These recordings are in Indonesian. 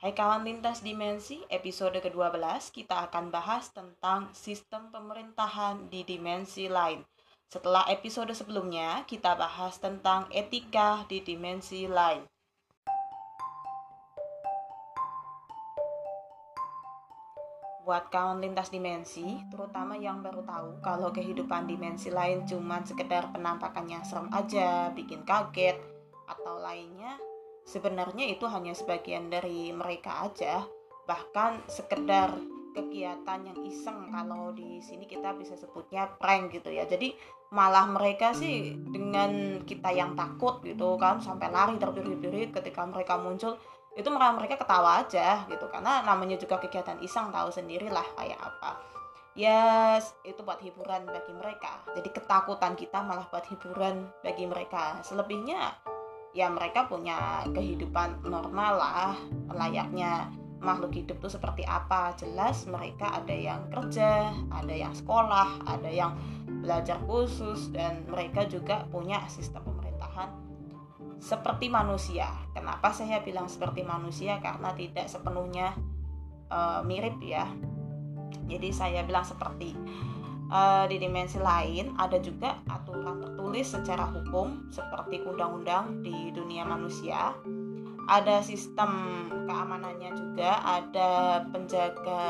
Hai kawan lintas dimensi, episode ke-12 kita akan bahas tentang sistem pemerintahan di dimensi lain. Setelah episode sebelumnya, kita bahas tentang etika di dimensi lain. Buat kawan lintas dimensi, terutama yang baru tahu kalau kehidupan dimensi lain cuma sekedar penampakannya serem aja, bikin kaget, atau lainnya, sebenarnya itu hanya sebagian dari mereka aja. Bahkan sekedar kegiatan yang iseng kalau di sini kita bisa sebutnya prank gitu ya. Jadi malah mereka sih dengan kita yang takut gitu kan sampai lari terbirit-birit ketika mereka muncul itu malah mereka ketawa aja gitu. Karena namanya juga kegiatan iseng tahu sendirilah kayak apa. Yes, itu buat hiburan bagi mereka. Jadi ketakutan kita malah buat hiburan bagi mereka. Selebihnya ya mereka punya kehidupan normal lah layaknya makhluk hidup itu seperti apa. Jelas mereka ada yang kerja ada yang sekolah ada yang belajar khusus dan mereka juga punya sistem pemerintahan seperti manusia. Kenapa saya bilang seperti manusia? Karena tidak sepenuhnya uh, mirip ya. Jadi saya bilang seperti uh, di dimensi lain ada juga aturan tertulis secara hukum seperti undang-undang di dunia manusia. Ada sistem keamanannya juga ada penjaga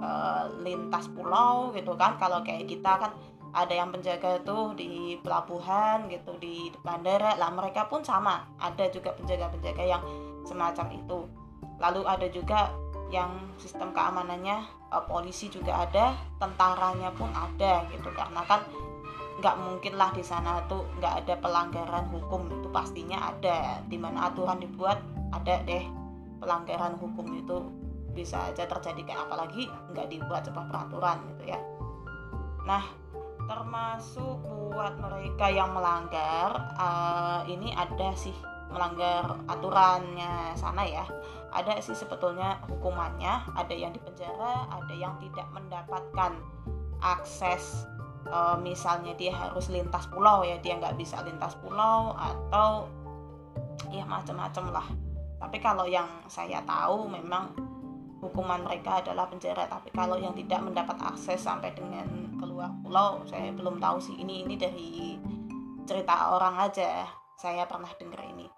uh, lintas pulau gitu kan. Kalau kayak kita kan ada yang penjaga tuh di pelabuhan gitu di bandara. Lah mereka pun sama. Ada juga penjaga-penjaga yang semacam itu. Lalu ada juga yang sistem keamanannya uh, polisi juga ada tentaranya pun ada gitu. Karena kan nggak mungkin lah di sana tuh nggak ada pelanggaran hukum itu pastinya ada. Di mana aturan dibuat ada deh pelanggaran hukum itu. Bisa aja terjadi kayak apalagi nggak dibuat sebuah peraturan gitu ya. Nah termasuk buat mereka yang melanggar uh, ini ada sih melanggar aturannya sana ya. Ada sih sebetulnya hukumannya ada yang dipenjara ada yang tidak mendapatkan akses e, misalnya dia harus lintas pulau ya dia nggak bisa lintas pulau atau ya macam-macam lah. Tapi kalau yang saya tahu memang hukuman mereka adalah penjara tapi kalau yang tidak mendapat akses sampai dengan keluar pulau saya belum tahu sih. Ini ini dari cerita orang aja. Saya pernah dengar ini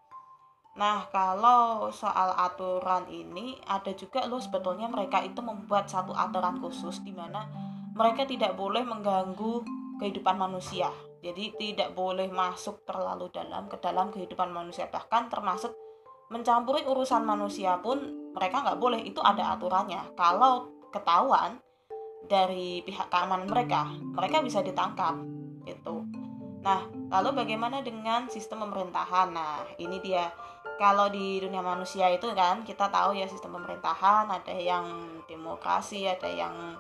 Nah, kalau soal aturan ini ada juga loh sebetulnya mereka itu membuat satu aturan khusus di mana mereka tidak boleh mengganggu kehidupan manusia. Jadi tidak boleh masuk terlalu dalam ke dalam kehidupan manusia bahkan termasuk mencampuri urusan manusia pun mereka nggak boleh itu ada aturannya. Kalau ketahuan dari pihak keamanan mereka, mereka bisa ditangkap gitu. Nah, lalu bagaimana dengan sistem pemerintahan? Nah, ini dia. Kalau di dunia manusia itu kan kita tahu ya sistem pemerintahan ada yang demokrasi, ada yang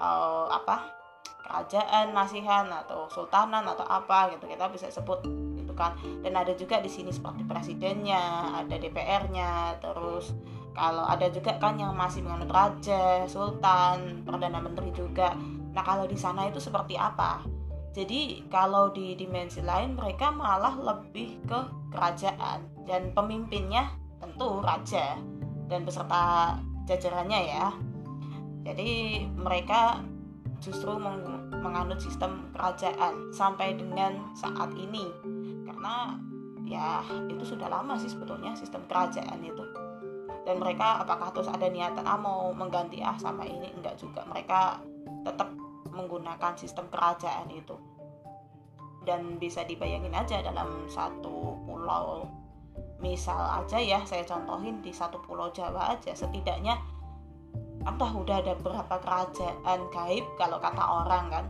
uh, apa? kerajaan, masihan atau sultanan atau apa gitu. Kita bisa sebut gitu kan. Dan ada juga di sini seperti presidennya, ada DPR-nya, terus kalau ada juga kan yang masih menganut raja, sultan, perdana menteri juga. Nah, kalau di sana itu seperti apa? Jadi kalau di dimensi lain mereka malah lebih ke kerajaan. Dan pemimpinnya tentu raja dan beserta jajarannya ya. Jadi mereka justru meng menganut sistem kerajaan sampai dengan saat ini. Karena ya itu sudah lama sih sebetulnya sistem kerajaan itu. Dan mereka apakah terus ada niatan ah mau mengganti ah sama ini? Enggak juga. Mereka tetap menggunakan sistem kerajaan itu. Dan bisa dibayangin aja dalam satu pulau misal aja ya saya contohin di satu pulau Jawa aja setidaknya entah udah ada berapa kerajaan gaib kalau kata orang kan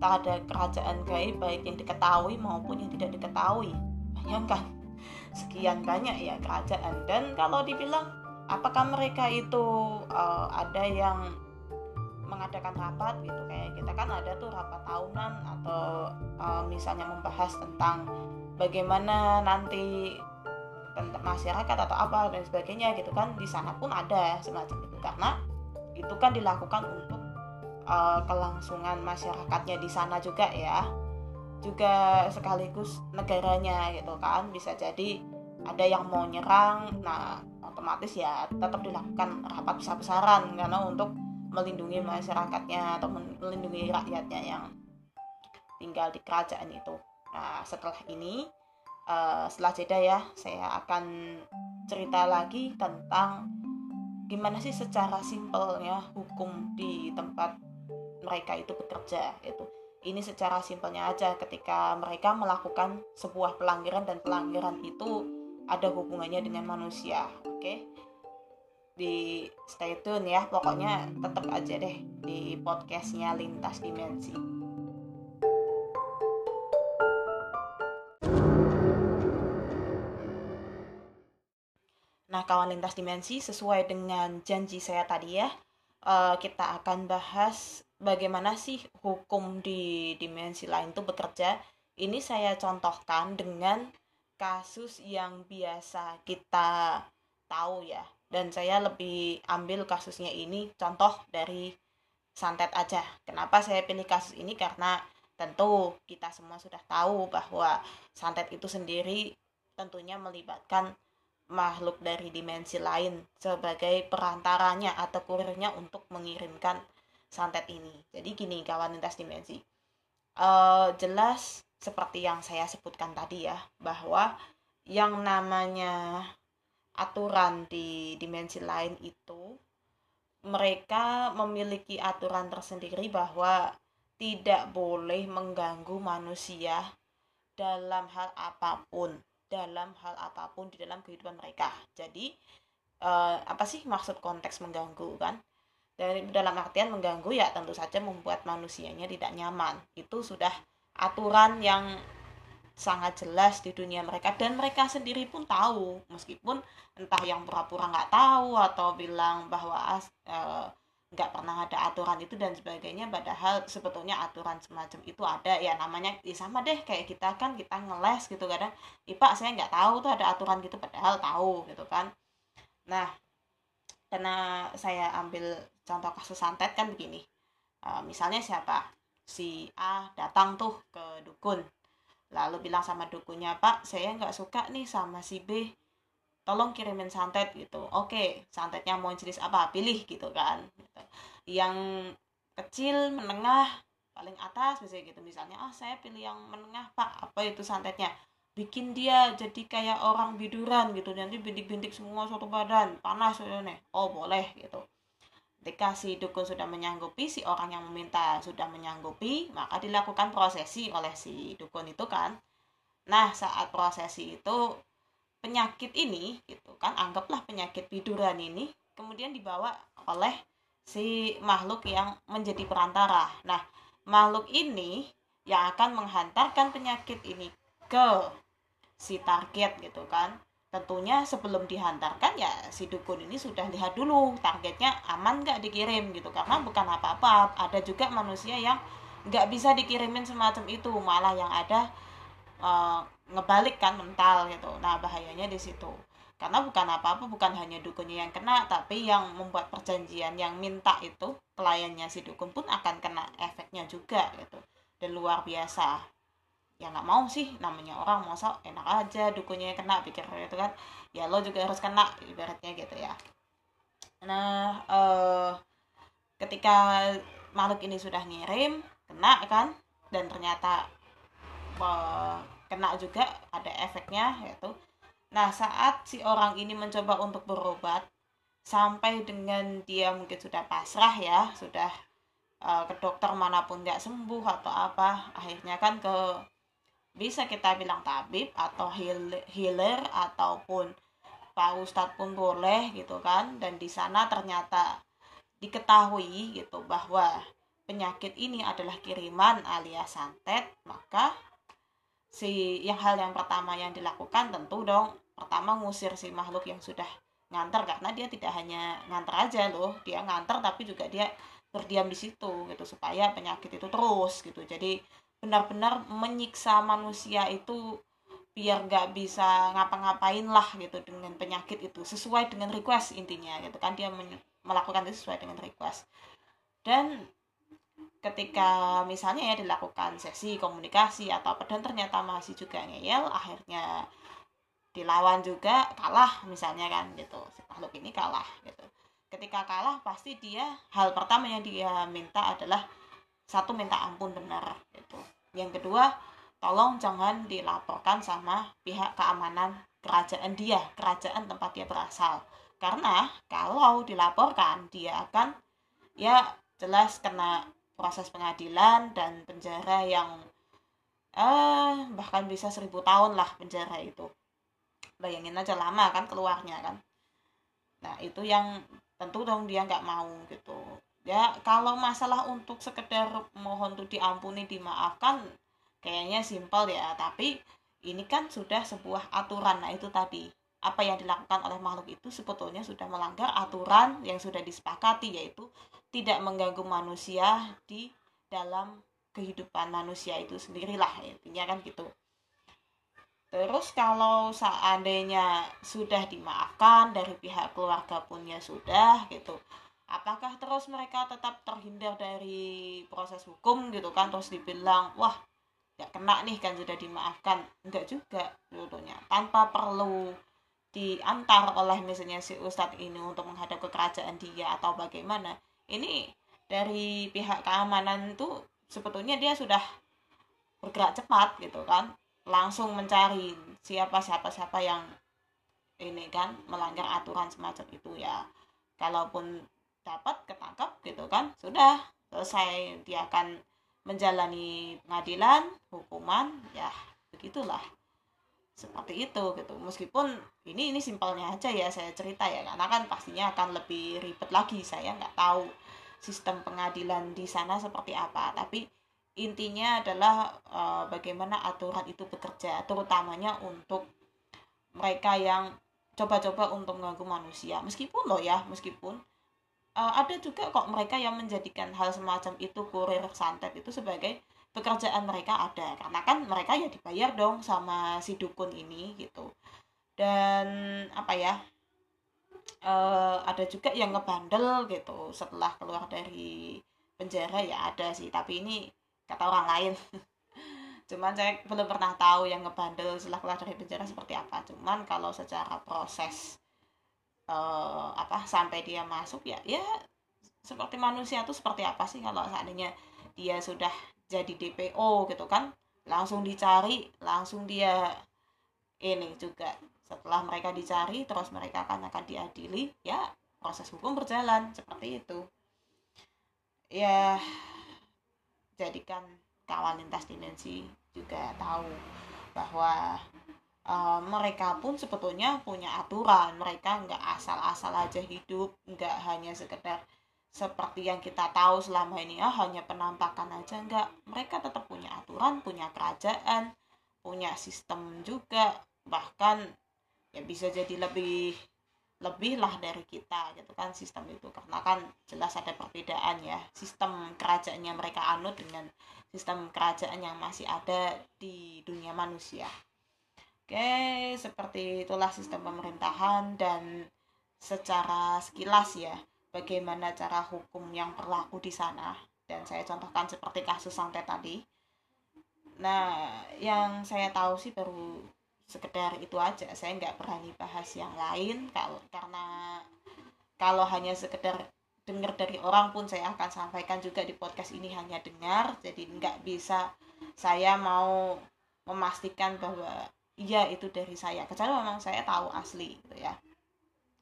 tak ada kerajaan gaib baik yang diketahui maupun yang tidak diketahui. Bayangkan sekian banyak ya kerajaan. Dan kalau dibilang apakah mereka itu uh, ada yang mengadakan rapat gitu. Kayak kita kan ada tuh rapat tahunan atau uh, misalnya membahas tentang bagaimana nanti tentang masyarakat atau apa dan sebagainya gitu kan di sana pun ada semacam itu. Karena itu kan dilakukan untuk uh, kelangsungan masyarakatnya di sana juga ya. Juga sekaligus negaranya gitu kan bisa jadi ada yang mau nyerang nah otomatis ya tetap dilakukan rapat besar-besaran. Karena untuk melindungi masyarakatnya atau melindungi rakyatnya yang tinggal di kerajaan itu. Nah setelah ini uh, setelah jeda ya saya akan cerita lagi tentang gimana sih secara simpelnya hukum di tempat mereka itu bekerja itu ini secara simpelnya aja ketika mereka melakukan sebuah pelanggaran dan pelanggaran itu ada hubungannya dengan manusia oke okay? Di stay tune ya pokoknya tetap aja deh di podcastnya lintas dimensi Nah, kawan lintas dimensi sesuai dengan janji saya tadi ya, uh, kita akan bahas bagaimana sih hukum di dimensi lain itu bekerja. Ini saya contohkan dengan kasus yang biasa kita tahu ya. Dan saya lebih ambil kasusnya ini contoh dari santet aja. Kenapa saya pilih kasus ini? Karena tentu kita semua sudah tahu bahwa santet itu sendiri tentunya melibatkan makhluk dari dimensi lain sebagai perantaranya atau kurirnya untuk mengirimkan santet ini. Jadi gini kawan lintas dimensi. Uh, jelas seperti yang saya sebutkan tadi ya, bahwa yang namanya aturan di dimensi lain itu mereka memiliki aturan tersendiri bahwa tidak boleh mengganggu manusia dalam hal apa pun dalam hal apa pun di dalam kehidupan mereka. Jadi uh, apa sih maksud konteks mengganggu kan? Dari dalam artian mengganggu ya tentu saja membuat manusianya tidak nyaman. Itu sudah aturan yang sangat jelas di dunia mereka dan mereka sendiri pun tahu. Meskipun entah yang pura-pura nggak tahu atau bilang bahwa uh, nggak pernah ada aturan itu dan sebagainya padahal sebetulnya aturan semacam itu ada. Ya namanya ya sama deh kayak kita kan kita ngeles gitu kadang ipa saya nggak tahu tuh ada aturan gitu padahal tahu gitu kan. Nah karena saya ambil contoh kasus santet kan begini. Uh, misalnya siapa? Si A datang tuh ke dukun lalu bilang sama dukunnya pak saya nggak suka nih sama si B. Tolong kirimin santet gitu. Oke santetnya mau jenis apa? Pilih gitu kan. Gitu. yang kecil menengah paling atas misalnya gitu. Misalnya ah saya pilih yang menengah pak. Apa itu santetnya? Bikin dia jadi kayak orang biduran gitu. Nanti bintik-bintik semua suatu badan. Panas nih oh boleh gitu ketika si dukun sudah menyanggupi si orang yang meminta sudah menyanggupi maka dilakukan prosesi oleh si dukun itu kan nah saat prosesi itu penyakit ini gitu kan anggaplah penyakit biduran ini kemudian dibawa oleh si makhluk yang menjadi perantara. Nah, makhluk ini yang akan menghantarkan penyakit ini ke si target gitu kan. Tentunya sebelum dihantarkan ya si dukun ini sudah lihat dulu targetnya aman nggak dikirim gitu. Karena bukan apa-apa. Ada juga manusia yang nggak bisa dikirimin semacam itu. Malah yang ada uh, ngebalik kan mental gitu. Nah bahayanya di situ. Karena bukan apa-apa bukan hanya dukunnya yang kena tapi yang membuat perjanjian yang minta itu kliennya si dukun pun akan kena efeknya juga gitu. Dan luar biasa ya nggak mau sih namanya orang masa enak aja dukunnya yang kena pikir itu kan. Ya lo juga harus kena ibaratnya gitu ya. Nah eh, ketika makhluk ini sudah ngirim kena kan dan ternyata eh, kena juga ada efeknya yaitu nah saat si orang ini mencoba untuk berobat sampai dengan dia mungkin sudah pasrah ya sudah uh, ke dokter mana pun nggak sembuh atau apa akhirnya kan ke bisa kita bilang tabib atau healer ataupun pak ustadz pun boleh gitu kan. Dan di sana ternyata diketahui gitu bahwa penyakit ini adalah kiriman alias santet maka si yang hal yang pertama yang dilakukan tentu dong pertama ngusir si makhluk yang sudah nganter karena dia tidak hanya nganter aja loh dia nganter tapi juga dia berdiam di situ gitu supaya penyakit itu terus gitu. Jadi benar-benar menyiksa manusia itu biar nggak bisa ngapa-ngapain lah gitu dengan penyakit itu sesuai dengan request intinya gitu kan. Dia melakukan itu sesuai dengan request. Dan ketika misalnya ya dilakukan sesi komunikasi atau apa dan ternyata masih juga ngeyel akhirnya dilawan juga kalah misalnya kan gitu. Si makhluk ini kalah gitu. Ketika kalah pasti dia hal pertama yang dia minta adalah satu minta ampun benar gitu. Yang kedua tolong jangan dilaporkan sama pihak keamanan kerajaan dia kerajaan tempat dia berasal. Karena kalau dilaporkan dia akan ya jelas kena proses pengadilan dan penjara yang eh bahkan bisa seribu tahun lah penjara itu. Bayangin aja lama kan keluarnya kan. Nah itu yang tentu dong dia nggak mau gitu ya kalau masalah untuk sekedar mohon tuh diampuni dimaafkan kayaknya simpel ya. Tapi ini kan sudah sebuah aturan. Nah itu tadi. Apa yang dilakukan oleh makhluk itu sebetulnya sudah melanggar aturan yang sudah disepakati yaitu tidak mengganggu manusia di dalam kehidupan manusia itu sendirilah intinya kan gitu. Terus kalau seandainya sudah dimaafkan dari pihak keluarga pun ya sudah gitu. Apakah terus mereka tetap terhindar dari proses hukum gitu kan? Terus dibilang wah nggak kena nih kan sudah dimaafkan. Enggak juga sebetulnya tanpa perlu diantar oleh misalnya si ustadz ini untuk menghadap ke kerajaan dia atau bagaimana ini dari pihak keamanan itu sebetulnya dia sudah bergerak cepat gitu kan. Langsung mencari siapa siapa siapa yang ini kan melanggar aturan semacam itu ya. Kalaupun dapat ketangkap gitu kan. Sudah selesai dia akan menjalani pengadilan hukuman ya begitulah. Seperti itu gitu. Meskipun ini ini simpelnya aja ya saya cerita ya karena kan pastinya akan lebih ribet lagi. Saya nggak tahu sistem pengadilan di sana seperti apa. Tapi intinya adalah uh, bagaimana aturan itu bekerja terutamanya untuk mereka yang coba-coba untuk mengganggu manusia. Meskipun loh ya meskipun uh, ada juga kok mereka yang menjadikan hal semacam itu kurir santet itu sebagai pekerjaan mereka ada. Karena kan mereka ya dibayar dong sama si dukun ini gitu. Dan apa ya uh, ada juga yang ngebandel gitu. Setelah keluar dari penjara ya ada sih tapi ini kata orang lain. Cuman saya belum pernah tahu yang ngebandel setelah keluar dari penjara seperti apa. Cuman kalau secara proses uh, apa sampai dia masuk ya ya seperti manusia tuh seperti apa sih kalau seandainya dia sudah jadi DPO gitu kan? Langsung dicari langsung dia ini juga. Setelah mereka dicari terus mereka akan akan diadili ya proses hukum berjalan seperti itu. Ya jadikan kawan lintas dimensi juga tahu bahwa uh, mereka pun sebetulnya punya aturan. Mereka nggak asal-asal aja hidup nggak hanya sekedar seperti yang kita tahu selama ini ah hanya penampakan aja. Nggak. Mereka tetap punya aturan punya kerajaan punya sistem juga. Bahkan ya bisa jadi lebih lebih lah dari kita gitu kan sistem itu. Karena kan jelas ada perbedaan ya. Sistem kerajaan yang mereka anut dengan sistem kerajaan yang masih ada di dunia manusia oke seperti itulah sistem pemerintahan dan secara sekilas ya bagaimana cara hukum yang berlaku di sana. Dan saya contohkan seperti kasus santet tadi. Nah yang saya tahu sih baru sekedar itu aja. Saya nggak berani bahas yang lain. Kalau karena kalau hanya sekedar dengar dari orang pun saya akan sampaikan juga di podcast ini hanya dengar. Jadi nggak bisa saya mau memastikan bahwa iya itu dari saya. Kecuali memang saya tahu asli gitu ya.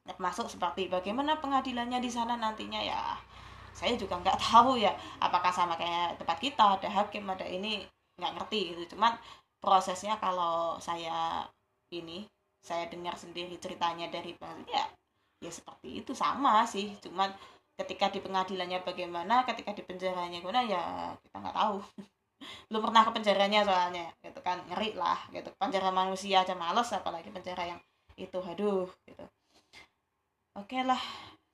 Termasuk seperti bagaimana pengadilannya di sana nantinya ya. Saya juga nggak tahu ya apakah sama kayak tempat kita ada hakim ada ini nggak ngerti gitu. Cuman prosesnya kalau saya ini saya dengar sendiri ceritanya dari ya ya seperti itu. Sama sih cuman ketika di pengadilannya bagaimana ketika di penjaranya gimana ya kita nggak tahu. Belum pernah ke penjaranya soalnya gitu kan ngeri lah gitu penjara manusia aja males apalagi penjara yang itu aduh gitu oke lah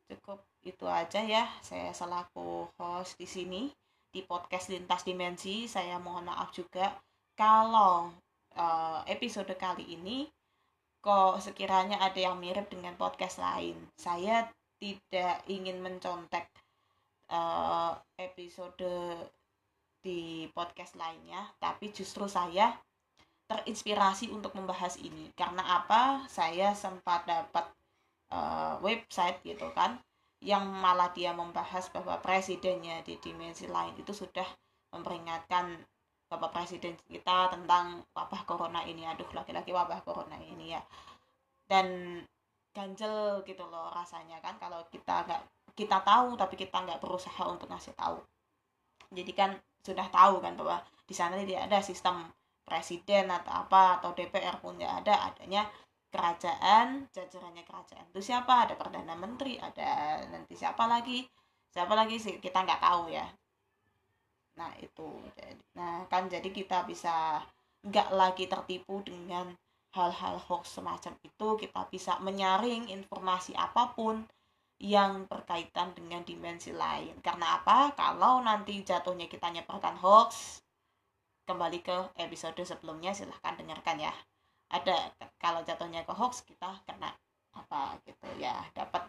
cukup itu aja ya saya selaku host di sini di podcast lintas dimensi saya mohon maaf juga kalau uh, episode kali ini kok sekiranya ada yang mirip dengan podcast lain. Saya tidak ingin mencontek uh, episode di podcast lainnya, tapi justru saya terinspirasi untuk membahas ini. Karena apa? Saya sempat dapat uh, website gitu kan yang malah dia membahas bahwa presidennya di dimensi lain itu sudah memperingatkan bapak presiden kita tentang wabah corona ini. Aduh laki-laki wabah corona ini ya. Dan ganjel gitu loh rasanya kan kalau kita nggak kita tahu tapi kita nggak berusaha untuk ngasih tahu. Jadi kan sudah tahu kan bahwa di sana tidak ada sistem presiden atau apa atau DPR pun nggak ada adanya kerajaan jajarannya kerajaan itu siapa ada perdana menteri ada nanti siapa lagi siapa lagi sih kita nggak tahu ya. Nah itu. Nah kan jadi kita bisa nggak lagi tertipu dengan hal-hal hoax semacam itu kita bisa menyaring informasi apa pun yang berkaitan dengan dimensi lain. Karena apa? Kalau nanti jatuhnya kita nyebarkan hoax kembali ke episode sebelumnya silahkan dengarkan ya. Ada kalau jatuhnya ke hoax kita kena apa gitu ya. Dapat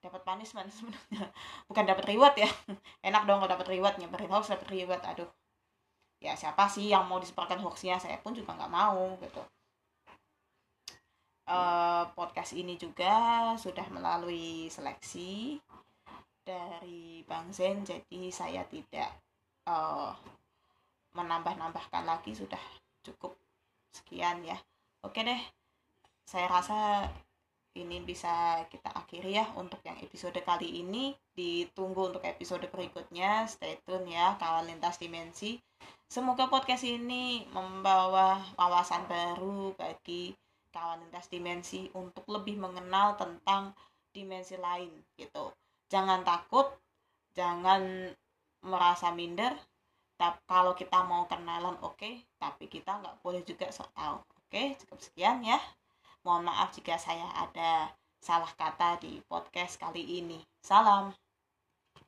dapat punishment sebenarnya. Bukan dapat reward ya. Enak dong kalau dapat reward nyebarin hoax dapat reward aduh. Ya siapa sih yang mau disebarkan hoaxnya? Saya pun juga nggak mau gitu. Uh, podcast ini juga sudah melalui seleksi dari Bang Zen jadi saya tidak uh, menambah-nambahkan lagi sudah cukup sekian ya. Oke deh saya rasa ini bisa kita akhiri ya untuk yang episode kali ini. Ditunggu untuk episode berikutnya. Stay tune ya kawan lintas dimensi. Semoga podcast ini membawa wawasan baru bagi kawan lintas dimensi untuk lebih mengenal tentang dimensi lain gitu. Jangan takut jangan merasa minder tapi kalau kita mau kenalan oke. Okay, tapi kita nggak boleh juga sok tahu. Oke okay, cukup sekian ya. Mohon maaf jika saya ada salah kata di podcast kali ini. Salam